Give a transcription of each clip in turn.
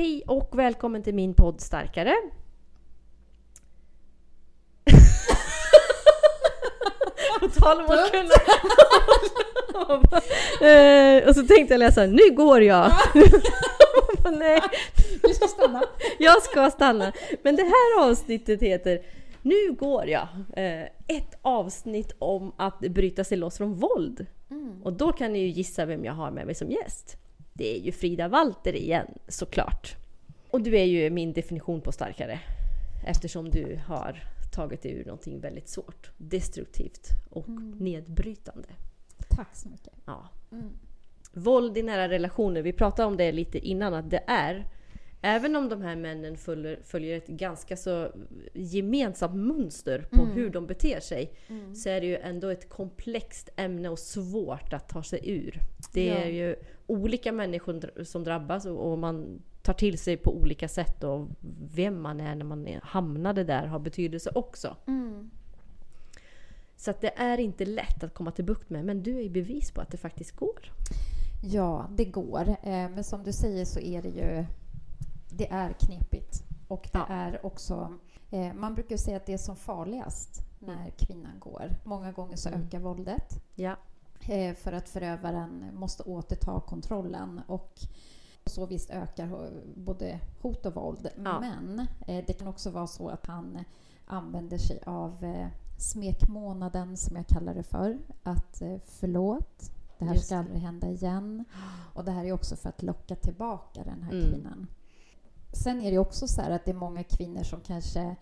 Hej och välkommen till min podd Starkare. På tal om att kunna... Eh, och så tänkte jag läsa Nu går jag! Nej, Du ska stanna. jag ska stanna. Men det här avsnittet heter Nu går jag! Eh, Ett avsnitt om att bryta sig loss från våld. Och då kan ni ju gissa vem jag har med mig som gäst. Det är ju Frida Walter igen, såklart. Och du är ju min definition på starkare. Eftersom du har tagit dig ur någonting väldigt svårt, destruktivt och nedbrytande. Tack så mycket. Ja. Mm. Våld i nära relationer, vi pratade om det lite innan, att det är Även om de här männen följer, följer ett ganska så gemensamt mönster på Mm. hur de beter sig så är det ju ändå ett komplext ämne och svårt att ta sig ur. Det Ja. är ju olika människor som drabbas och och man tar till sig på olika sätt och vem man är när man hamnade där har betydelse också. Mm. Så det är inte lätt att komma till bukt med men du är ju bevis på att det faktiskt går. Ja, det går. Eh, Men som du säger så är det ju... Det är knepigt. Och det Ja. är också... eh, Man brukar säga att det är som farligast när kvinnan går. Många gånger så Mm. ökar våldet. Ja. eh, För att förövaren måste återta kontrollen. Och så vis ökar både hot och våld. Ja. Men eh, det kan också vara så att han använder sig av eh, smekmånaden, som jag kallar det för. Att eh, förlåt, det här Just ska aldrig hända igen. Och det här är också för att locka tillbaka den här Mm. kvinnan. Sen är det också så här att det är många kvinnor som kanske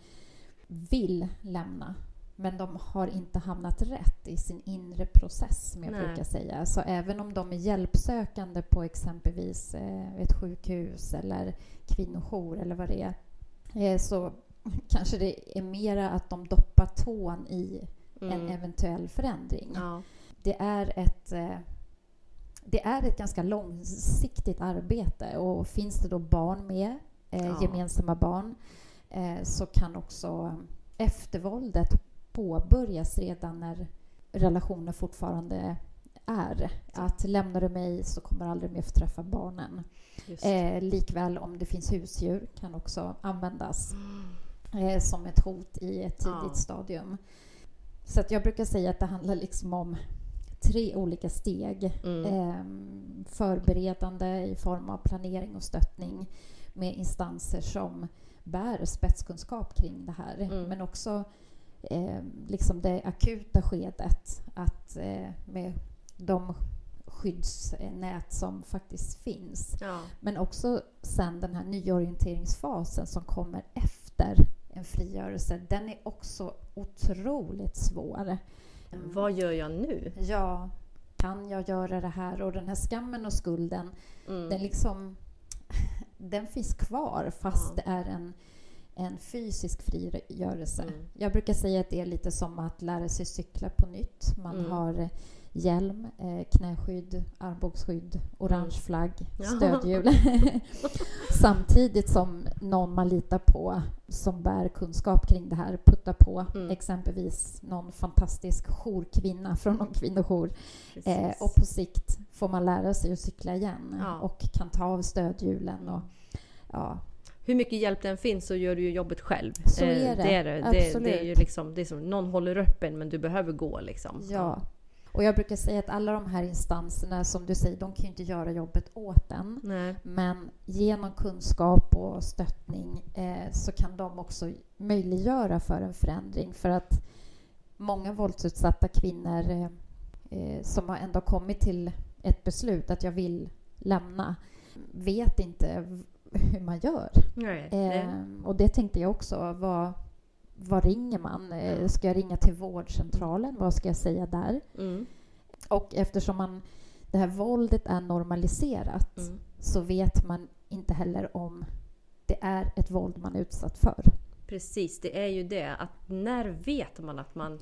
vill lämna men de har inte hamnat rätt i sin inre process, som jag Nej. brukar säga. Så även om de är hjälpsökande på exempelvis eh, ett sjukhus eller kvinnojour eller vad det är, eh, så kanske det är mera att de doppar tån i en Mm. eventuell förändring. Ja. Det är ett eh, det är ett ganska långsiktigt arbete och finns det då barn med, eh, Ja. gemensamma barn, eh, så kan också eftervåldet påbörjas redan när relationen fortfarande är. Att lämnar du mig så kommer du aldrig mer få träffa barnen. Eh, likväl om det finns husdjur kan också användas eh, som ett hot i ett tidigt Ja. stadium. Så att jag brukar säga att det handlar liksom om tre olika steg. Mm. Ehm, förberedande i form av planering och stöttning med instanser som bär spetskunskap kring det här. Mm. Men också eh, liksom det akuta skedet att eh, med de skyddsnät som faktiskt finns. Ja. Men också sen den här nyorienteringsfasen som kommer efter en frigörelse. Den är också otroligt svår. Vad gör jag nu? Ja, kan jag göra det här? Och den här skammen och skulden, Mm. den liksom... Den finns kvar fast Ja. det är en, en fysisk frigörelse. Mm. Jag brukar säga att det är lite som att lära sig cykla på nytt. Man Mm. har hjälm, eh, knäskydd, armbågsskydd, orange Mm. flagg, Ja. stödhjul. Samtidigt som någon man litar på som bär kunskap kring det här puttar på Mm. exempelvis någon fantastisk jourkvinna från någon kvinnojour. Eh, och på sikt får man lära sig att cykla igen Ja. och kan ta av stödhjulen. Och, ja, Hur mycket hjälp den finns så gör du ju jobbet själv. Så Eh, är det. Det är, det. Det, det är ju liksom, det är som någon håller upp en men du behöver gå liksom. ja. Och jag brukar säga att alla de här instanserna, som du säger, de kan ju inte göra jobbet åt en. Nej. Men genom kunskap och stöttning eh, så kan de också möjliggöra för en förändring. För att många våldsutsatta kvinnor eh, eh, som har ändå kommit till ett beslut att jag vill lämna vet inte hur man gör. Nej. Eh, det- och det tänkte jag också. Vad, vad ringer man? Eh, ska jag ringa till vårdcentralen? Vad ska jag säga där? Mm. Och eftersom man, det här våldet är normaliserat Mm. så vet man inte heller om det är ett våld man är utsatt för. Precis, det är ju det. Att när vet man att man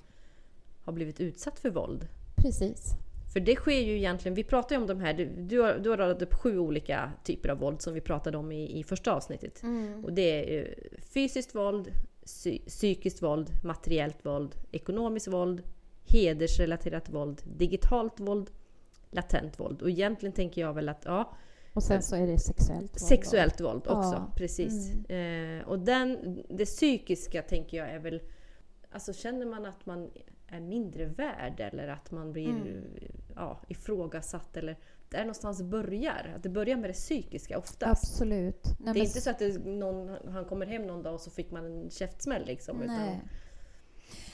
har blivit utsatt för våld? Precis. För det sker ju egentligen, vi pratar ju om de här, du, du har, du har radat upp sju olika typer av våld som vi pratade om i, i första avsnittet. Och det är ju fysiskt våld, psykiskt våld, materiellt våld, ekonomiskt våld, hedersrelaterat våld, digitalt våld, latent våld. Och egentligen tänker jag väl att ja, Och sen så är det sexuellt våld. Sexuellt våld också, Ja. precis. Mm. Eh, och den, det psykiska tänker jag är väl... Alltså känner man att man är mindre värd eller att man blir Mm. Ja, ifrågasatt eller... Där någonstans börjar. Att det börjar med det psykiska oftast. Absolut. Nej, det är men inte så att någon, han kommer hem någon dag och så fick man en käftsmäll liksom. Nej. Utan,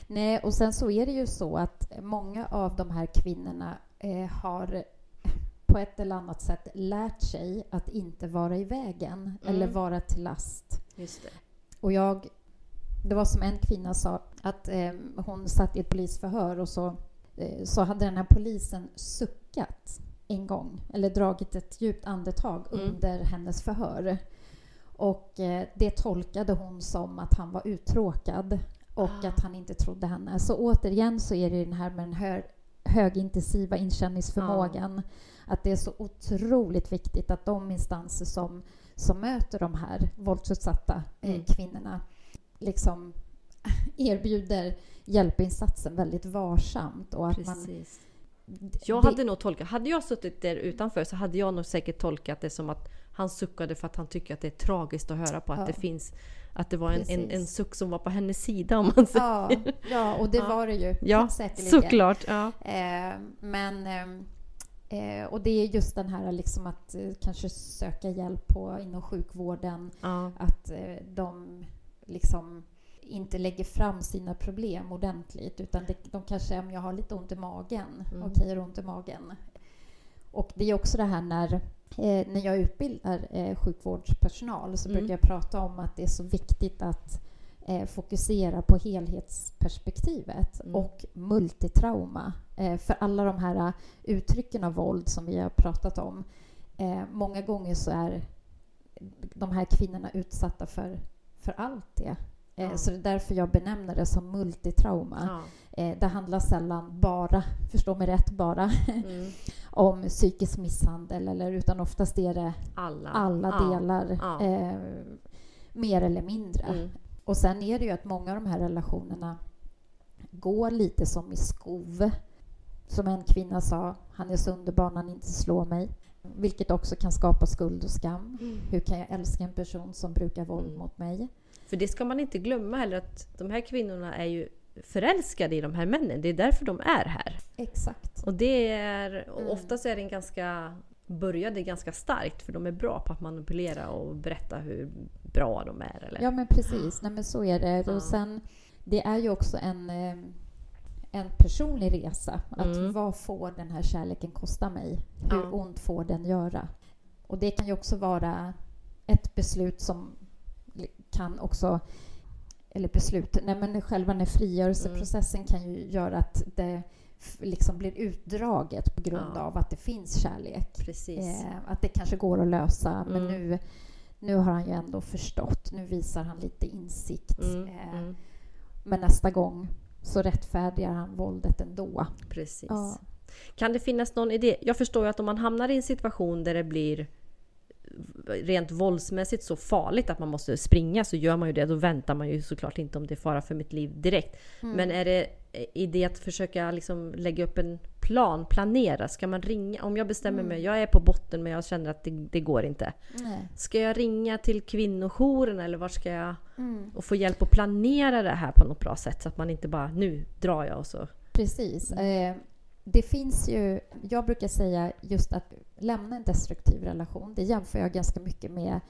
Nej, och sen så är det ju så att många av de här kvinnorna eh, har på ett eller annat sätt lärt sig att inte vara i vägen eller vara till last. just det. Och jag, det var som en kvinna sa att eh, hon satt i ett polisförhör och så, så hade den här polisen suckat en gång eller dragit ett djupt andetag Mm. under hennes förhör. Och eh, det tolkade hon som att han var uttråkad och Ah. att han inte trodde henne. Så återigen så är det den här med den här högintensiva inkänningsförmågan. Att det är så otroligt viktigt att de instanser som, som möter de här våldsutsatta eh, Mm. kvinnorna liksom erbjuder hjälpinsatsen väldigt varsamt. Och att man, Precis. Jag det- hade nog tolkat, hade jag suttit där utanför så hade jag nog säkert tolkat det som att han suckade för att han tycker att det är tragiskt att höra på att Ja. det finns att det var en, en, en suck som var på hennes sida om man säger. ja, ja, och det Ja. var det ju Ja, säkerligen. Såklart. Ja. Eh, men, ehm, eh, och det är just den här liksom att eh, kanske söka hjälp på, inom sjukvården, Ja. att eh, de liksom inte lägger fram sina problem ordentligt utan det, de kanske om jag har lite ont i magen. Mm. Okej, jag har ont i magen. Och det är också det här när, eh, när jag utbildar eh, sjukvårdspersonal så Mm. brukar jag prata om att det är så viktigt att eh, fokusera på helhetsperspektivet Mm. och multitrauma. Eh, för alla de här eh, uttrycken av våld som vi har pratat om, eh, många gånger så är de här kvinnorna utsatta för, för allt det. Eh, Ja. Så det är därför jag benämner det som multitrauma. Ja. Eh, det handlar sällan bara, förstå mig rätt, bara Mm. om psykisk misshandel eller, utan oftast är det Alla. alla Ja. delar eh, mer eller mindre. Mm. Och sen är det ju att många av de här relationerna går lite som i skov. Som en kvinna sa, han är så underbar när han inte slår mig. Vilket också kan skapa skuld och skam. Hur kan jag älska en person som brukar våld Mm. mot mig? För det ska man inte glömma heller att de här kvinnorna är ju förälskade i de här männen. Det är därför de är här. Exakt. Och det är, och Mm. oftast är det en ganska, började ganska starkt för de är bra på att manipulera och berätta hur bra de är. Eller? Ja, men precis. Nej, men så är det. Ja. Och sen, det är ju också en, eh, en personlig resa. Att Mm. vad får den här kärleken kosta mig? Hur Ja. ont får den göra? Och det kan ju också vara ett beslut som kan också eller beslut, nej men själva den frigörelseprocessen kan ju göra att det liksom blir utdraget på grund Ja. av att det finns kärlek. Eh, att det kanske går att lösa, men Mm. nu, nu har han ju ändå förstått. Nu visar han lite insikt. Mm, Eh, mm, Men nästa gång så rättfärdigar han våldet ändå. precis. Ja. Kan det finnas någon idé? Jag förstår ju att om man hamnar i en situation där det blir rent våldsmässigt så farligt att man måste springa så gör man ju det. Då väntar man ju såklart inte om det är fara för mitt liv direkt. Mm. Men är det idé att försöka liksom lägga upp en plan, planera? Ska man ringa? Om jag bestämmer Mm. mig, jag är på botten men jag känner att det, det går inte. Nej. Ska jag ringa till kvinnojouren eller var ska jag Mm. och få hjälp att planera det här på något bra sätt så att man inte bara nu drar jag och så. Precis. Eh, det finns ju, jag brukar säga just att lämna en destruktiv relation, det jämför jag ganska mycket med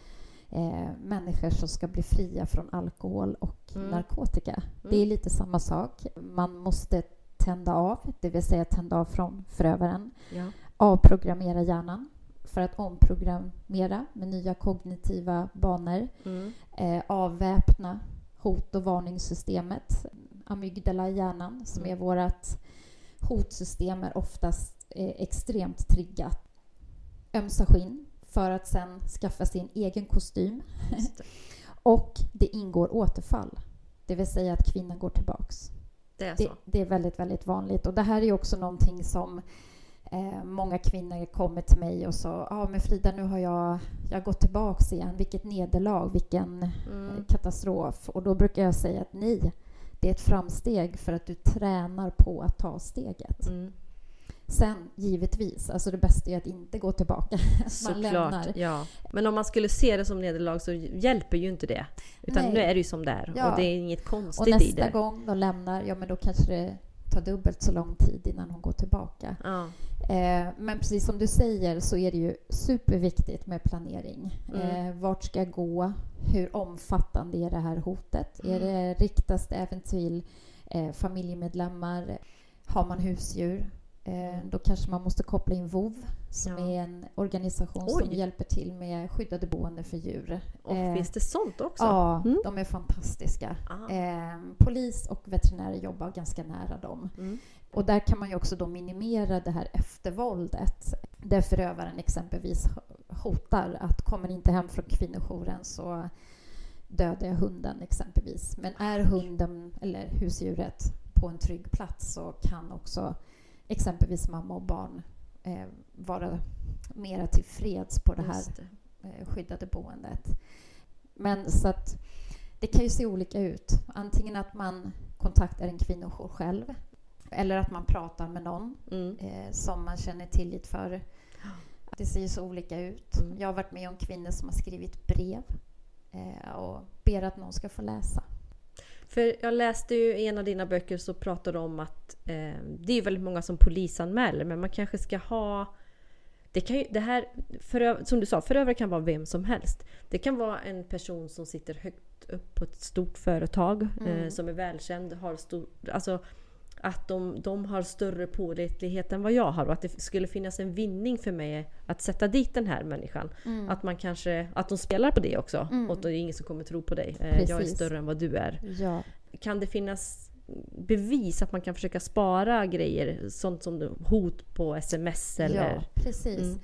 eh, människor som ska bli fria från alkohol och Mm. narkotika. Det är lite samma sak. Man måste tända av, det vill säga tända av från förövaren. Ja. Avprogrammera hjärnan för att omprogrammera med nya kognitiva banor. Mm. Eh, avväpna hot och varningssystemet. Amygdala i hjärnan, som Mm. är vårt hotsystem, är oftast eh, extremt triggat. Ömsa skinn för att sen skaffa sin egen kostym. Det. Och det ingår återfall, det vill säga att kvinnan går tillbaks. det är Det, så. det är väldigt, väldigt vanligt. Och det här är också någonting som eh, många kvinnor kommer till mig och sa ja men Frida nu har jag, jag gått tillbaks igen, vilket nederlag, vilken Mm. eh, katastrof. Och då brukar jag säga att nej, det är ett framsteg för att du tränar på att ta steget. Mm. Sen givetvis, alltså det bästa är att inte gå tillbaka. lämnar. ja. Men om man skulle se det som nederlag så hjälper ju inte det. Utan Nej. nu är det ju som det är Ja. och det är inget konstigt i nästa det. gång de lämnar, ja men då kanske det tar dubbelt så lång tid innan hon går tillbaka. Ja. Eh, men precis som du säger så är det ju superviktigt med planering. Mm. Eh, vart ska jag gå? Hur omfattande är det här hotet? Är Mm. det, riktas det även till eh, familjemedlemmar? Har man husdjur? Eh, då kanske man måste koppla in VOV som Ja. är en organisation Oj. som hjälper till med skyddade boende för djur. Och Eh, finns det sånt också? Ja, Mm. de är fantastiska. Ah. Eh, polis och veterinärer jobbar ganska nära dem. Mm. Och där kan man ju också då minimera det här eftervåldet. Där förövaren exempelvis hotar att kommer ni inte hem från kvinnojouren så dödar jag hunden exempelvis. Men är hunden eller husdjuret på en trygg plats så kan också exempelvis mamma och barn eh, vara mera tillfreds på det här det. eh, skyddade boendet. Men så att det kan ju se olika ut. Antingen att man kontaktar en kvinnojour själv eller att man pratar med någon Mm. eh, som man känner tillit för. Det ser ju så olika ut. Mm. Jag har varit med om kvinnor som har skrivit brev eh, och ber att någon ska få läsa. För jag läste ju i en av dina böcker så pratar du om att eh, det är väldigt många som polisanmäler men man kanske ska ha det, kan ju, det här, föröv, som du sa, förövare kan vara vem som helst. Det kan vara en person som sitter högt upp på ett stort företag eh, Mm. som är välkänd. Har stor, alltså, att de, de har större pålitlighet än vad jag har och att det skulle finnas en vinning för mig att sätta dit den här människan. Att man kanske, att de spelar på det också. Mm. Och då är det ingen som kommer tro på dig. Eh, Jag är Precis. större än vad du är. Ja, Kan det finnas bevis att man kan försöka spara grejer? Sånt som hot på sms eller... ja precis. Mm.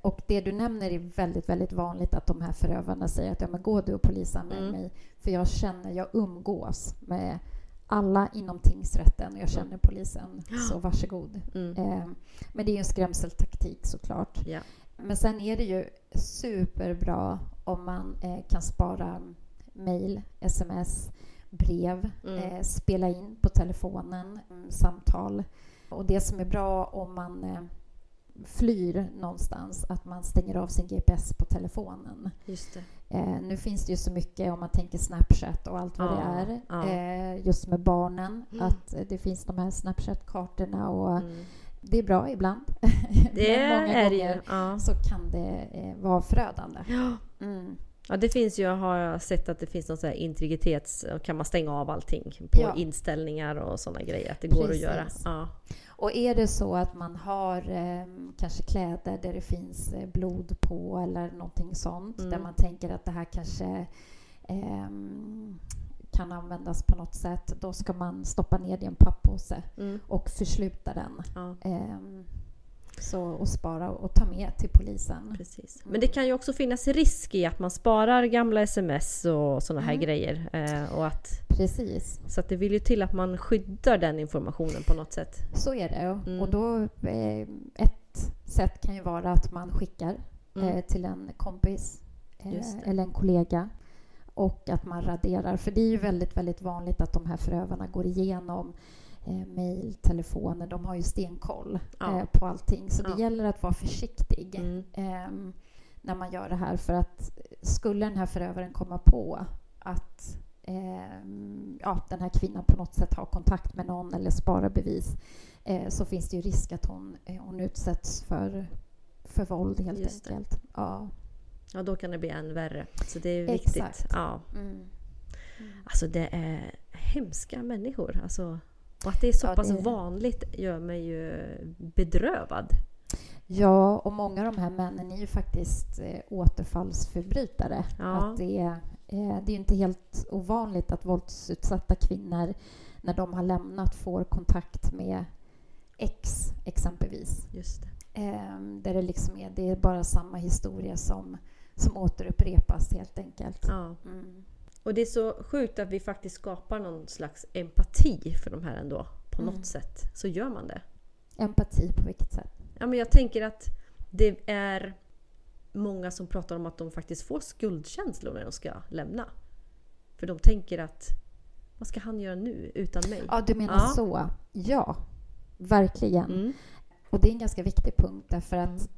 Och det du nämner är väldigt, väldigt vanligt att de här förövarna säger att ja, men gå du och polisanmäl Mm. mig. För jag känner, jag umgås med alla inom tingsrätten och jag känner polisen. Så varsågod. Mm. Eh, men det är ju en skrämseltaktik såklart. Ja. Men sen är det ju superbra om man eh, kan spara mejl, sms, brev, Mm. eh, spela in på telefonen, mm, samtal. Och det som är bra om man eh, flyr någonstans, att man stänger av sin GPS på telefonen. Just det. Eh, nu finns det ju så mycket om man tänker Snapchat och allt vad Ja, det är. ja. Eh, just med barnen, Mm. att det finns de här Snapchat-kartorna och Mm. det är bra ibland. Det Men många är det gånger Ja. så kan det eh, vara förödande. Ja. Mm. ja, det finns ju. Har jag sett att det finns någon sån här integritets... Kan man stänga av allting på inställningar och sådana grejer? Att det går Precis. att göra. Och är det så att man har eh, kanske kläder där det finns eh, blod på eller någonting sånt Mm. där man tänker att det här kanske ehm, kan användas på något sätt, då ska man stoppa ner det i en pappåse Mm. och försluta den. Ja, Ehm, så, och spara och ta med till polisen. precis. Men det kan ju också finnas risk i att man sparar gamla sms och såna här Mm. grejer. Eh, och att, Precis, så att det vill ju till att man skyddar den informationen på något sätt. så är det. Mm. Och då, eh, ett sätt kan ju vara att man skickar Mm. eh, till en kompis eller en kollega och att man raderar. För det är ju väldigt, väldigt vanligt att de här förövarna går igenom eh, mejl, telefoner. De har ju stenkoll Ja. eh, på allting. Så Ja. det gäller att vara försiktig Mm. ehm, när man gör det här. För att skulle den här förövaren komma på att ehm, ja, den här kvinnan på något sätt har kontakt med någon eller sparar bevis eh, så finns det ju risk att hon, eh, hon utsätts för, för våld helt Just det. enkelt. Ja. Ja, då kan det bli än värre. Så det är viktigt. Exakt. Ja. Mm. Alltså det är hemska människor. Alltså, och att det är så Ja, pass det vanligt gör mig ju bedrövad. Ja, och många av de här männen är ju faktiskt eh, återfallsförbrytare. Ja. Att det, är, eh, det är ju inte helt ovanligt att våldsutsatta kvinnor när de har lämnat får kontakt med ex exempelvis. Just det. Eh, där det liksom är, det är bara samma historia som, som återupprepas helt enkelt. Ja. Mm. Och det är så sjukt att vi faktiskt skapar någon slags empati för de här ändå. På Mm. något sätt så gör man det. Empati på vilket sätt? Ja, men jag tänker att det är många som pratar om att de faktiskt får skuldkänslor när de ska lämna. För de tänker att vad ska han göra nu utan mig? Ja, du menar Ja. så. Ja, verkligen. Mm. Och det är en ganska viktig punkt därför att Mm.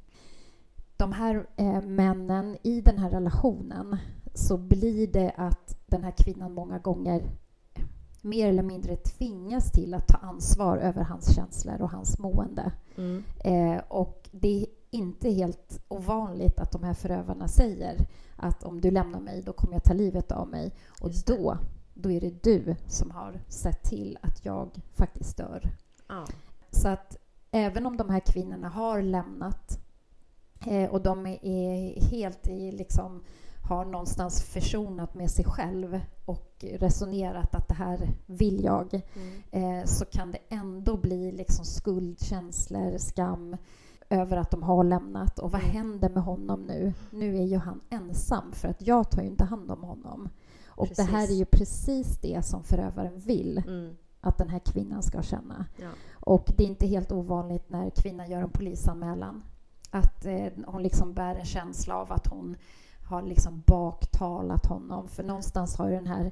de här eh, männen i den här relationen så blir det att den här kvinnan många gånger mer eller mindre tvingas till att ta ansvar över hans känslor och hans mående. Mm. Eh, och det är inte helt ovanligt att de här förövarna säger att om du lämnar mig, då kommer jag ta livet av mig. Och då, då är det du som har sett till att jag faktiskt dör. Ja. Så att även om de här kvinnorna har lämnat eh, och de är, är helt i liksom har någonstans försonat med sig själv och resonerat att det här vill jag Mm. eh, så kan det ändå bli liksom skuldkänslor, skam över att de har lämnat. Och vad Mm. händer med honom nu? Nu är ju han ensam för att jag tar ju inte hand om honom. Och det här är Precis. ju precis det som förövaren vill Mm. att den här kvinnan ska känna. Ja. Och det är inte helt ovanligt när kvinnan gör en polisanmälan att eh, hon liksom bär en känsla av att hon har liksom baktalat honom. För någonstans har ju den här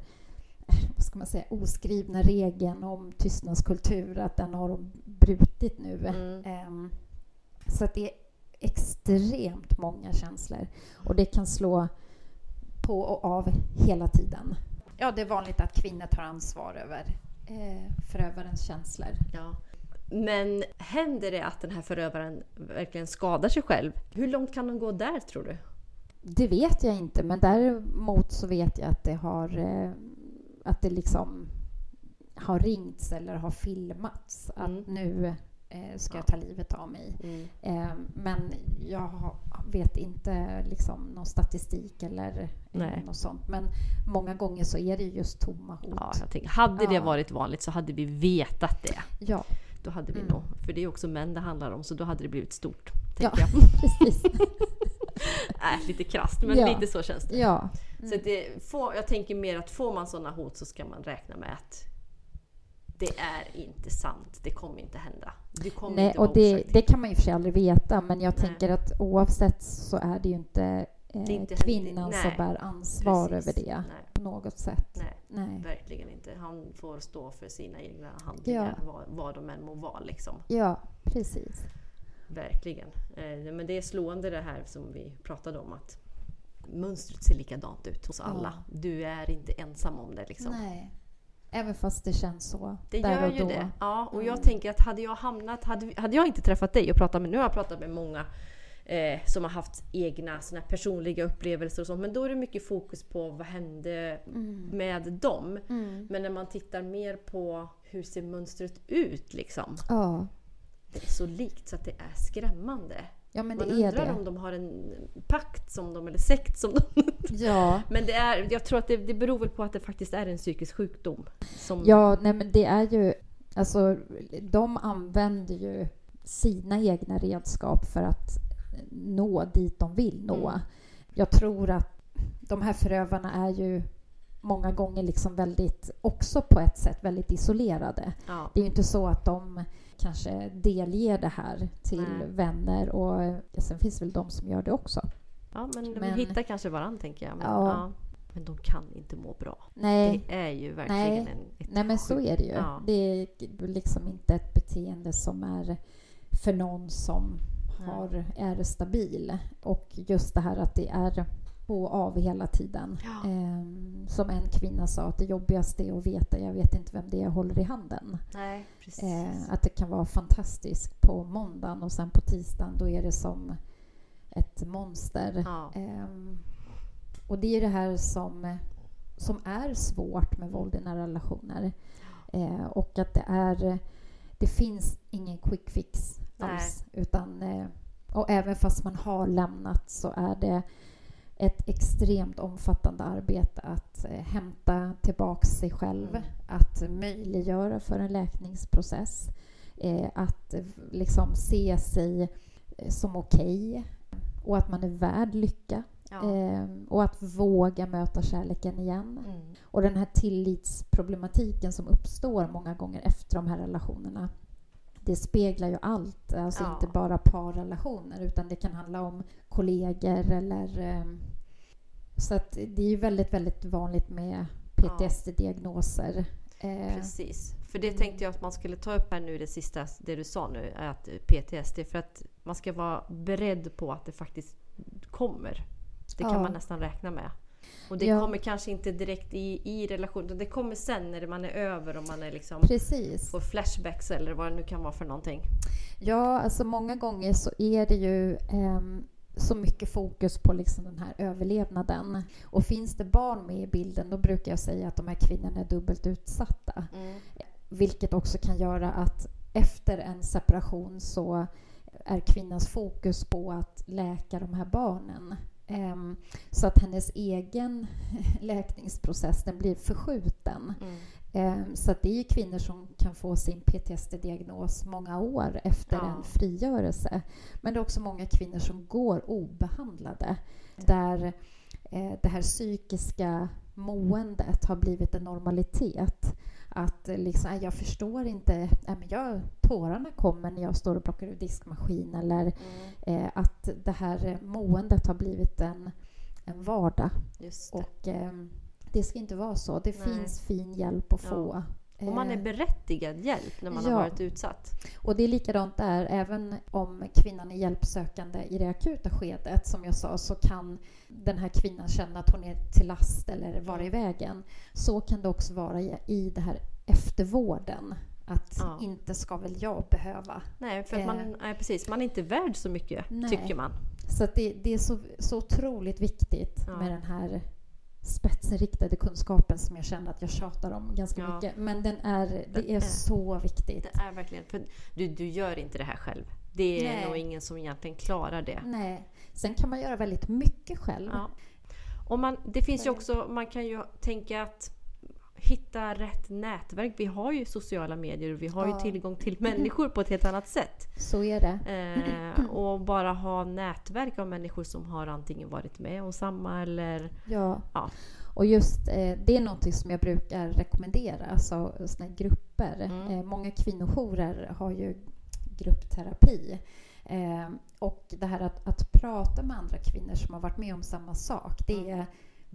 vad ska man säga, oskrivna regeln om tystnadskultur, att den har de brutit nu. Mm. Ehm, så att det är extremt många känslor och det kan slå på och av hela tiden. Ja, det är vanligt att kvinnor tar ansvar över eh, förövarens känslor. Ja. Men händer det att den här förövaren verkligen skadar sig själv? Hur långt kan de gå där tror du? Det vet jag inte, men däremot så vet jag att det har eh, att det liksom har ringts eller har filmats att Mm. nu eh, ska jag Ja. ta livet av mig. Mm. Eh, men jag vet inte liksom någon statistik eller Nej. något sånt. Men många gånger så är det just tomma hot. Ja, jag tänker, hade det Ja. varit vanligt så hade vi vetat det. Ja, Då hade vi Mm. nog, för det är också män det handlar om, så då hade det blivit stort. Ja. Precis. Äh, lite krasst, men Ja. lite så känns det. ja. Så att det får, jag tänker mer att får man sådana hot så ska man räkna med att det är inte sant. Det kommer inte hända. Du kommer Nej, inte och det, det kan man ju för sig aldrig veta, men jag Nej. tänker att oavsett så är det ju inte, eh, Det inte- kvinnan som bär ansvar Precis. över det Nej, på något sätt. nej, Nej. verkligen inte. Han får stå för sina egna handlingar, Ja. vad, vad de än må vara. Liksom. Ja, precis. Verkligen. Eh, men det är slående det här som vi pratade om att mönstret ser likadant ut hos alla. Du är inte ensam om det. Liksom. Nej. Även fast det känns så Det där gör och ju då. det. Ja, och jag Mm. tänker att hade jag hamnat, hade, hade jag inte träffat dig och pratat med, nu har jag pratat med många eh, som har haft egna såna personliga upplevelser och sånt, men då är det mycket fokus på vad hände Mm. med dem. Mm. Men när man tittar mer på hur ser mönstret ut liksom. Ja. Det är så likt så att det är skrämmande. ja, men Man det är undrar det. om de har en pakt som de, eller sekt som de... Ja. Men det är, jag tror att det, det beror väl på att det faktiskt är en psykisk sjukdom. Som, ja, nej men det är ju... Alltså, de använder ju sina egna redskap för att nå dit de vill nå. Mm. Jag tror att de här förövarna är ju många gånger liksom väldigt, också på ett sätt väldigt isolerade. ja. Det är ju inte så att de kanske delger det här till Nej. vänner och ja, sen finns väl de som gör det också. Ja, men, de Men- hittar kanske varandra tänker jag. Men, Ja. ja. men de kan inte må bra. Nej, Det är ju verkligen Nej. en... nej men så är det ju. Ja. Det är liksom inte ett beteende som är för någon som har, är stabil. Och just det här att det är på och av hela tiden. Ja. Ehm, som en kvinna sa, att det jobbigaste är att veta, jag vet inte vem det är jag håller i handen. Nej. Eh, att det kan vara fantastiskt på måndagen och sen på tisdagen då är det som ett monster. Ja. Ehm, och det är det här som, som är svårt med våld i nära relationer. Eh, och att det är det finns ingen quick fix alls. Utan, eh, och även fast man har lämnat så är det ett extremt omfattande arbete att eh, hämta tillbaka sig själv, Mm. att möjliggöra för en läkningsprocess, eh, att eh, liksom se sig som okej och att man är värd lycka Ja. eh, och att våga möta kärleken igen. Mm. Och den här tillitsproblematiken som uppstår många gånger efter de här relationerna det speglar ju allt, alltså Ja. inte bara parrelationer utan det kan handla om kollegor eller... Eh, så att det är ju väldigt, väldigt vanligt med PTSD-diagnoser. Eh, Precis. För det tänkte jag att man skulle ta upp här nu det sista, det du sa nu, att PTSD. För att man ska vara beredd på att det faktiskt kommer. Det kan Ja. man nästan räkna med. Och det Ja. kommer kanske inte direkt i, i relation, utan det kommer sen när man är över och man är liksom Precis. får flashbacks eller vad det nu kan vara för någonting. Ja, alltså många gånger så är det ju ehm, så mycket fokus på liksom den här överlevnaden. Och finns det barn med i bilden då brukar jag säga att de här kvinnorna är dubbelt utsatta. Vilket också kan göra att efter en separation så är kvinnans fokus på att läka de här barnen. Ehm, så att hennes egen läkningsprocess den blir förskjuten. Mm. Ehm, Så att det är kvinnor som kan få sin PTSD-diagnos många år efter Ja. en frigörelse. Men det är också många kvinnor som går obehandlade där eh, det här psykiska måendet har blivit en normalitet. Att eh, liksom, "Nej, jag förstår inte, nej, men jag, tårarna kommer när jag står och plockar ur diskmaskin eller Mm. eh, att det här eh, måendet har blivit en, en vardag. Och ehm, det ska inte vara så. Det Nej. finns fin hjälp att Ja. Och man är Eh, berättigad hjälp när man har ja. varit utsatt. och det är likadant där, även om kvinnan är hjälpsökande i det akuta skedet, som jag sa, så kan den här kvinnan känna att hon är till last eller vara i vägen. Så kan det också vara i, det här eftervården. Att Ja. inte ska väl jag behöva. Nej, för att man, Eh. nej, precis, man är inte värd så mycket, Nej. tycker man. Så det, det är så, så otroligt viktigt Ja. med den här spetsinriktade kunskapen som jag känner att jag tjatar om ganska Ja. mycket. Men den är, Den det är är- så viktigt. Det är verkligen, för du, du gör inte det här själv. Det är Nej. nog ingen som egentligen klarar det. Nej. Sen kan man göra väldigt mycket själv. Ja. Och man, det finns ju också, man kan ju tänka att hitta rätt nätverk. Vi har ju sociala medier och vi har Ja. ju tillgång till människor på ett helt annat sätt. Så är det. Eh, och bara ha nätverk av människor som har antingen varit med om samma eller... Ja. Ja. Och just eh, det är något som jag brukar rekommendera, alltså såna här grupper. Mm. Eh, många kvinnojourer har ju gruppterapi. Eh, och det här att, att prata med andra kvinnor som har varit med om samma sak, det Mm.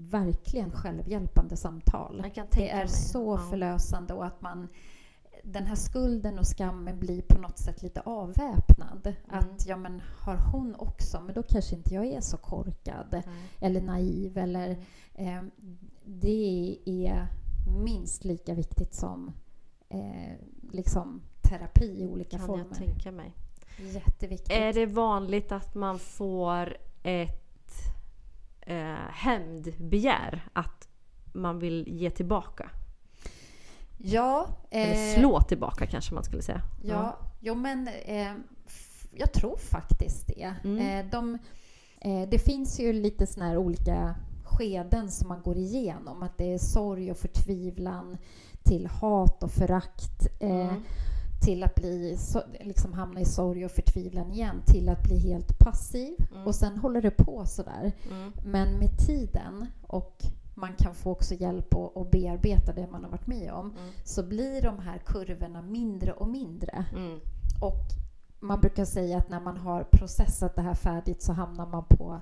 Verkligen självhjälpande samtal. Kan Det är mig. så Ja. förlösande och att man den här skulden och skammen blir på något sätt lite avväpnad. Mm. Att ja men har hon också, men då kanske inte jag är så korkad Nej. eller naiv eller eh, det är minst lika viktigt som eh, liksom terapi i olika Kan former. jag tänka mig. Jätteviktigt. Är det vanligt att man får ett eh, hämndbegär? Att man vill ge tillbaka? Ja. Eller eh, slå tillbaka kanske man skulle säga. Ja, jo men eh, jag tror faktiskt det. Mm. Eh, de, eh, det finns ju lite såna här olika skeden som man går igenom. Att det är sorg och förtvivlan till hat och förakt. Eh, Mm. Till att bli, liksom hamna i sorg och förtvivlan igen, till att bli helt passiv. Mm. Och sen håller det på sådär. Mm. Men med tiden, och man kan få också hjälp att, att bearbeta det man har varit med om, Mm. så blir de här kurvorna mindre och mindre. Mm. Och man brukar säga att när man har processat det här färdigt så hamnar man på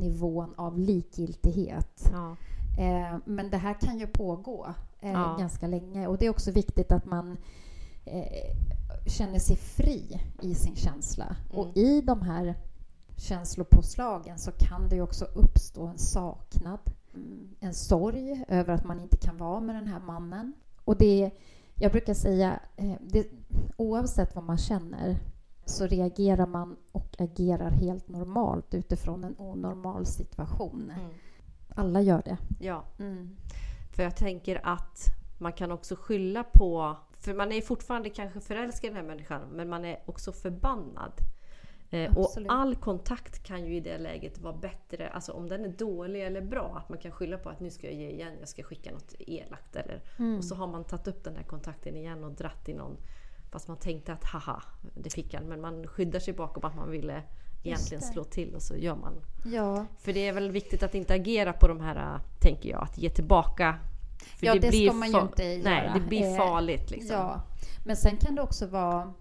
nivån av likgiltighet. Ja. Eh, men det här kan ju pågå eh, Ja. ganska länge och det är också viktigt att man eh, känner sig fri i sin känsla. Mm. Och i de här känslopåslagen så kan det ju också uppstå en saknad, mm, en sorg över att man inte kan vara med den här mannen. Och det, jag brukar säga, eh, det, oavsett vad man känner så reagerar man och agerar helt normalt utifrån en onormal situation. Mm. Alla gör det. ja. Mm. För jag tänker att man kan också skylla på... För man är fortfarande kanske förälskad i den här människan men man är också förbannad. Eh, och all kontakt kan ju i det läget vara bättre, alltså om den är dålig eller bra, att man kan skylla på att nu ska jag ge igen, jag ska skicka något elakt eller... Mm. Och så har man tagit upp den här kontakten igen och dratt i någon... Fast man tänkte att haha, det fick han. Men man skyddar sig bakom att man ville egentligen slå till och så gör man. Ja, För det är väl viktigt att inte agera på de här, tänker jag, att ge tillbaka. För Ja, det ska man ju inte Nej, göra. det blir Eh, farligt liksom. ja. Men sen kan det också vara...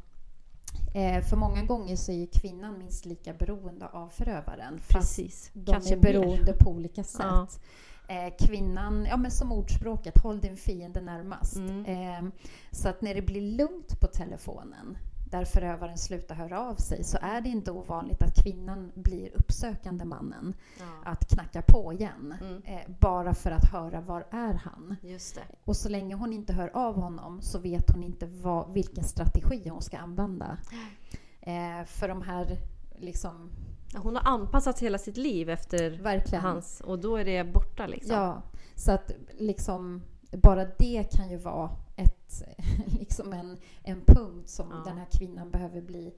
Eh, för många gånger så är kvinnan minst lika beroende av förövaren. Fast Precis. de Kanske är mer. beroende på olika sätt. Ja. Eh, kvinnan, ja men som ordspråket, håll din fiende närmast. Mm. Eh, så att när det blir lugnt på telefonen, där förövaren slutar höra av sig, så är det inte ovanligt att kvinnan blir uppsökande mannen. Ja. Att knacka på igen, Mm. eh, bara för att höra var är han. Just det. Och så länge hon inte hör av honom så vet hon inte vad, vilken strategi hon ska använda. Eh, för de här, liksom, Hon har anpassat hela sitt liv efter verkligen. hans och då är det borta liksom. Ja, så att liksom bara det kan ju vara ett, liksom en, en punkt som Ja. den här kvinnan behöver bli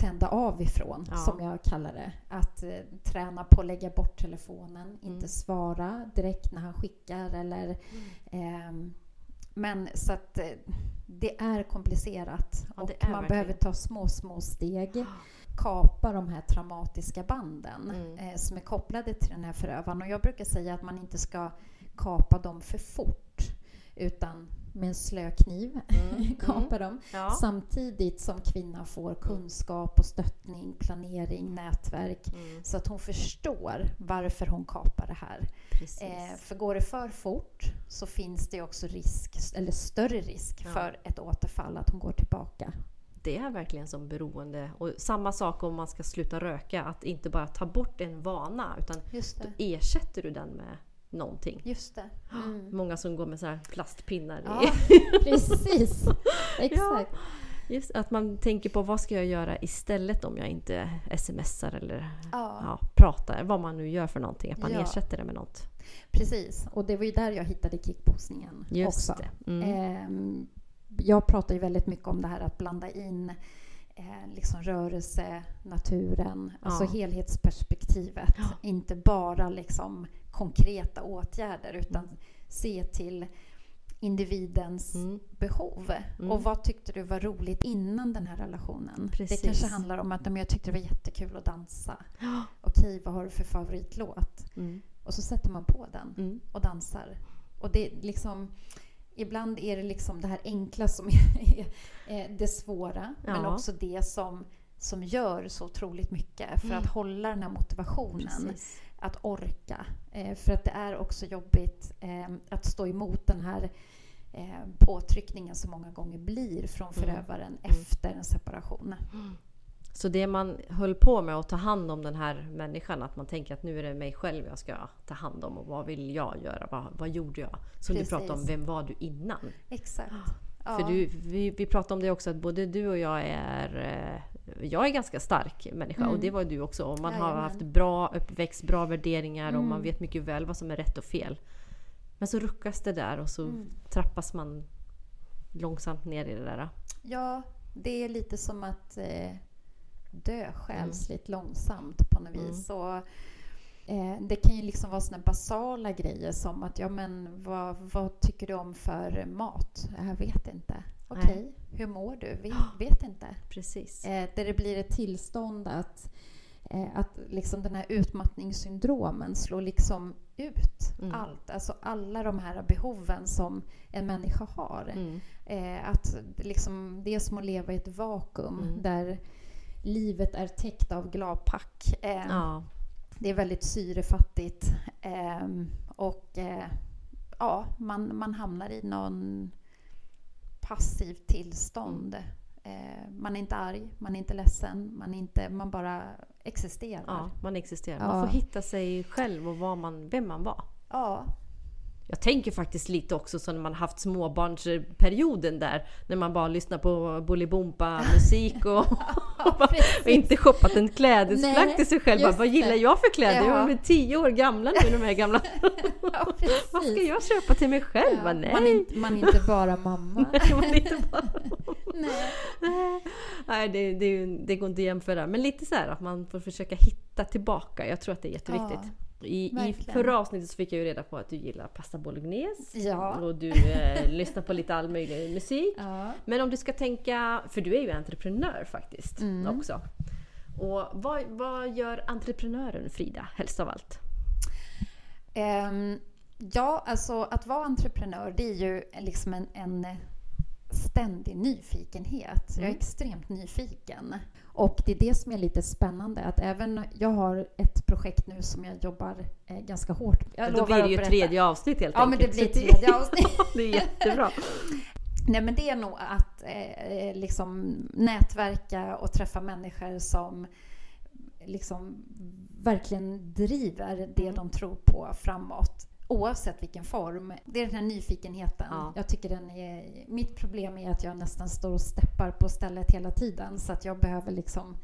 tända av ifrån, Ja. som jag kallar det. Att eh, träna på att lägga bort telefonen, inte Mm. svara direkt när han skickar eller ehm, men så att eh, det är komplicerat Ja, och är man verkligen. behöver ta små, små steg. Kapa de här traumatiska banden Mm. eh, som är kopplade till den här förövaren. Och jag brukar säga att man inte ska kapa dem för fort utan med en slö kniv Mm, kapa dem. Ja. Samtidigt som kvinnan får kunskap och stöttning, planering, nätverk Mm, så att hon förstår varför hon kapar det här. Eh, för går det för fort så finns det också risk, eller större risk Ja. för ett återfall, att hon går tillbaka. Det är verkligen som beroende. Och samma sak om man ska sluta röka, att inte bara ta bort en vana utan då ersätter du den med någonting. Just det. Mm. Många som går med så här plastpinnar. Ja, precis. Exakt. Just att man tänker på vad ska jag göra istället om jag inte smsar eller Ja, ja, pratar. Vad man nu gör för någonting. Att man Ja. ersätter det med något. precis. Och det var ju där jag hittade kickboxningen Just också. Mm. Ehm, jag pratar ju väldigt mycket om det här att blanda in eh, liksom rörelse, naturen, alltså Ja. helhetsperspektivet. Ja. Inte bara liksom konkreta åtgärder utan se till individens Mm. behov. Mm. Och vad tyckte du var roligt innan den här relationen? Precis. Det kanske handlar om att "Ja, men jag tyckte det var jättekul att dansa. Ja. Okej, vad har du för favoritlåt? Mm. Och så sätter man på den Mm. och dansar. Och det liksom... Ibland är det liksom det här enkla som är, det svåra, men Ja. också det som, som gör så otroligt mycket för Mm. att hålla den här motivationen, Precis. Att orka. Eh, för att det är också jobbigt eh, att stå emot den här eh, påtryckningen som många gånger blir från förövaren efter en separation. Så det man höll på med att ta hand om den här människan, att man tänker att nu är det mig själv jag ska ta hand om och vad vill jag göra? Vad, vad gjorde jag? Som Precis. du pratade om, vem var du innan? Exakt. För du, vi, vi pratade om det också att både du och jag är eh, jag är ganska stark människa Mm. och det var du också. Och man har Jajamän. haft bra uppväxt, bra värderingar och Mm. man vet mycket väl vad som är rätt och fel. Men så ruckas det där och så Mm. trappas man långsamt ner i det där. Ja, det är lite som att eh, dö själsligt Mm. långsamt på något vis. Och, eh, det kan ju liksom vara såna basala grejer som att ja men vad, vad tycker du om för mat? Jag vet inte. Okej, hur mår du? Vet, vet inte. Precis. Eh, där det blir ett tillstånd att, eh, att liksom den här utmattningssyndromen slår liksom ut Mm. allt. Alltså alla de här behoven som en människa har. Mm. Eh, att liksom, det är som att leva i ett vakuum Mm. där livet är täckt av gladpack. Eh, Ja. Det är väldigt syrefattigt. Eh, och eh, ja, man, man hamnar i någon passivt tillstånd. Eh, man är inte arg, man är inte ledsen, man, inte, man bara existerar. ja, man existerar. Ja. Man får hitta sig själv och vad man, vem man var. Ja, Jag tänker faktiskt lite också så när man haft småbarnsperioden där. När man bara lyssnar på Bolibompa-musik och, och inte shoppat en klädesplagg Nej, till sig själv. Bara, vad gillar jag för kläder? Jag Ja. är väl tio år gamla nu de här gamla. ja vad ska jag köpa till mig själv? Ja, Nej. man, är inte, man är inte bara mamma. Man är inte bara... Nej. Nej, det, det, är det går inte att jämföra. Men lite så här att man får försöka hitta tillbaka. Jag tror att det är jätteviktigt. I, I förra avsnittet så fick jag ju reda på att du gillar pasta bolognese. Ja. Och du eh, lyssnar på lite all möjlig musik. Ja. Men om du ska tänka, för du är ju entreprenör faktiskt Mm. också. Och vad, vad gör entreprenören Frida helst av allt? Ehm, ja, alltså att vara entreprenör det är ju liksom en, en ständig nyfikenhet. Jag är Mm. extremt nyfiken. Och det är det som är lite spännande, att även jag har ett projekt nu som jag jobbar eh, ganska hårt jag Då blir det ju tredje avsnitt helt Ja, men det enkelt. blir tredje avsnitt. det är jättebra. Nej, men det är nog att eh, liksom nätverka och träffa människor som liksom verkligen driver det Mm. de tror på framåt. Oavsett vilken form. Det är den här nyfikenheten. Ja. Jag tycker den är... Mitt problem är att jag nästan står och steppar på stället hela tiden. Så att jag behöver liksom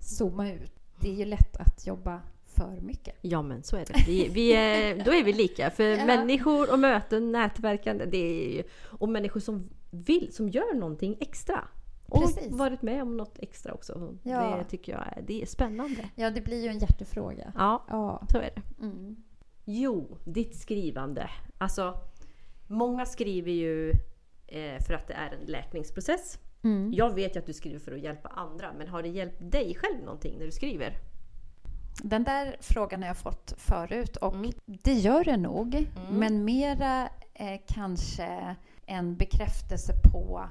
zooma ut. Det är ju lätt att jobba för mycket. Ja men så är det. Vi, vi är, då är vi lika. För Ja. människor och möten, nätverkande, det är och människor som vill, som gör någonting extra. Och Precis. varit med om något extra också. Ja. Det tycker jag är, det är spännande. Ja, det blir ju en hjärtefråga. Ja, Ja. så är det. Mm. Jo, ditt skrivande. Alltså, många skriver ju eh, för att det är en läkningsprocess. Mm. Jag vet ju att du skriver för att hjälpa andra, men har det hjälpt dig själv någonting när du skriver? Den där frågan har jag fått förut och Mm. det gör det nog. Mm. Men mera eh, kanske en bekräftelse på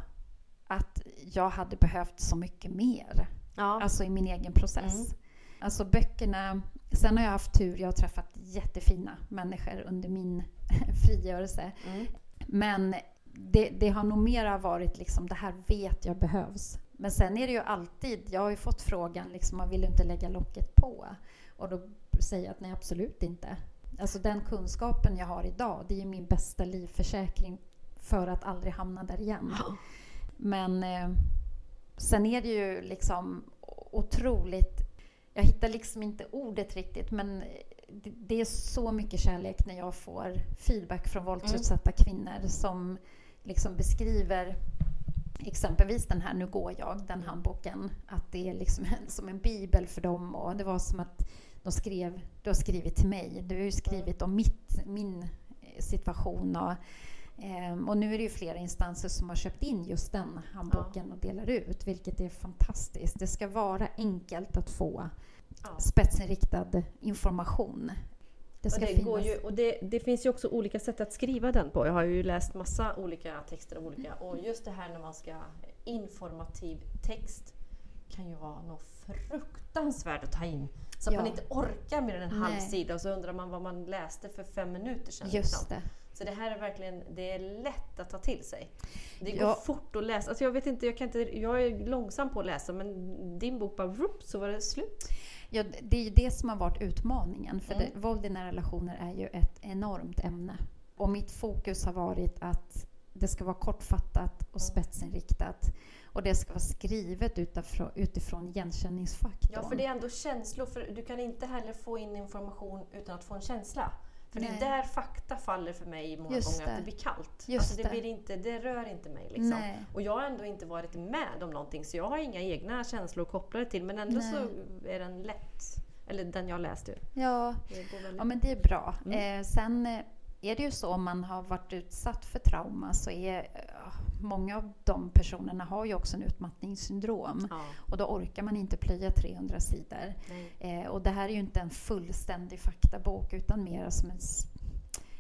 att jag hade behövt så mycket mer. Ja. Alltså i min egen process. Alltså böckerna. Sen har jag haft tur. Jag har träffat jättefina människor under min frigörelse. Mm. Men det, det har nog mera varit liksom det här vet jag behövs. Men sen är det ju alltid, jag har ju fått frågan liksom, man vill inte lägga locket på? Och då säger jag att nej absolut inte. Alltså den kunskapen jag har idag, det är min bästa livförsäkring för att aldrig hamna där igen. Men eh, sen är det ju liksom otroligt... Jag hittar liksom inte ordet riktigt, men det, det är så mycket kärlek när jag får feedback från våldsutsatta kvinnor som liksom beskriver exempelvis den här Nu går jag, den handboken, att det är liksom en, som en bibel för dem. Och det var som att de skrev, du har skrivit till mig, du har ju skrivit om mitt, min eh, situation. Och, Ehm, och nu är det ju flera instanser som har köpt in just den handboken och delar ut, vilket är fantastiskt. Det ska vara enkelt att få Ja. spetsinriktad information. Det Och ska det, finnas. går ju, och det, det finns ju också olika sätt att skriva den på. Jag har ju läst massa olika texter om olika. Och just det här när man ska informativ text kan ju vara något fruktansvärt att ta in. Så att Ja. man inte orkar med en halv sida och så undrar man vad man läste för fem minuter sedan. Just liksom. det. Så det här är verkligen, det är lätt att ta till sig. Det går Ja. fort att läsa. Alltså jag vet inte, jag, kan inte, jag är långsam på att läsa men din bok bara vup, så var det slut. Ja, det är ju det som har varit utmaningen. För Mm. det, våld i nära relationer är ju ett enormt ämne. Och mitt fokus har varit att det ska vara kortfattat och Mm. spetsinriktat. Och det ska vara skrivet utifrån, utifrån igenkänningsfaktorn. Ja, för det är ändå känslor. För du kan inte heller få in information utan att få en känsla. För det Nej. är där fakta faller för mig många Just gånger, att det. det blir kallt. Just alltså det, det. blir inte, det rör inte mig. Liksom. Och jag har ändå inte varit med om någonting, så jag har inga egna känslor kopplade till. Men ändå Nej. så är den lätt. Eller den jag läste. Ja, Det ja, men det är bra. Mm. Eh, sen eh, är det ju så om man har varit utsatt för trauma så är många av de personerna har ju också en utmattningssyndrom. Ja, Och då orkar man inte plöja 300 sidor. Eh, och det här är ju inte en fullständig faktabok utan mer som en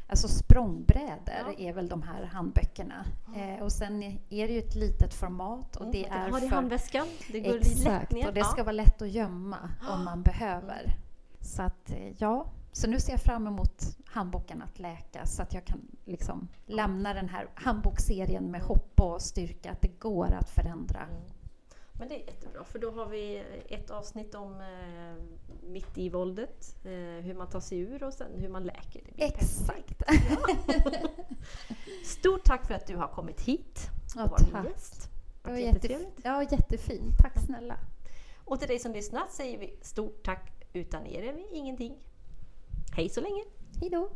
Alltså språngbrädor Ja. är väl de här handböckerna. Eh, och sen är det ju ett litet format och Mm, det kan är ha det i handväskan. Det går lätt Exakt, ner. och det Ja. ska vara lätt att gömma om man behöver. Så att, eh, ja. Så nu ser jag fram emot handboken att läka så att jag kan liksom lämna den här handboksserien med hopp och styrka att det går att förändra. Mm. Men det är jättebra, för då har vi ett avsnitt om eh, mitt i våldet, eh, hur man tar sig ur och sen hur man läker. Det Exakt. Stort tack för att du har kommit hit och Ja, varit tack. min gäst. Det var jättetrevligt. ja, jättefint. Tack snälla. Och till dig som lyssnat säger vi stort tack. Utan er är vi ingenting. Hej så länge! Hej då.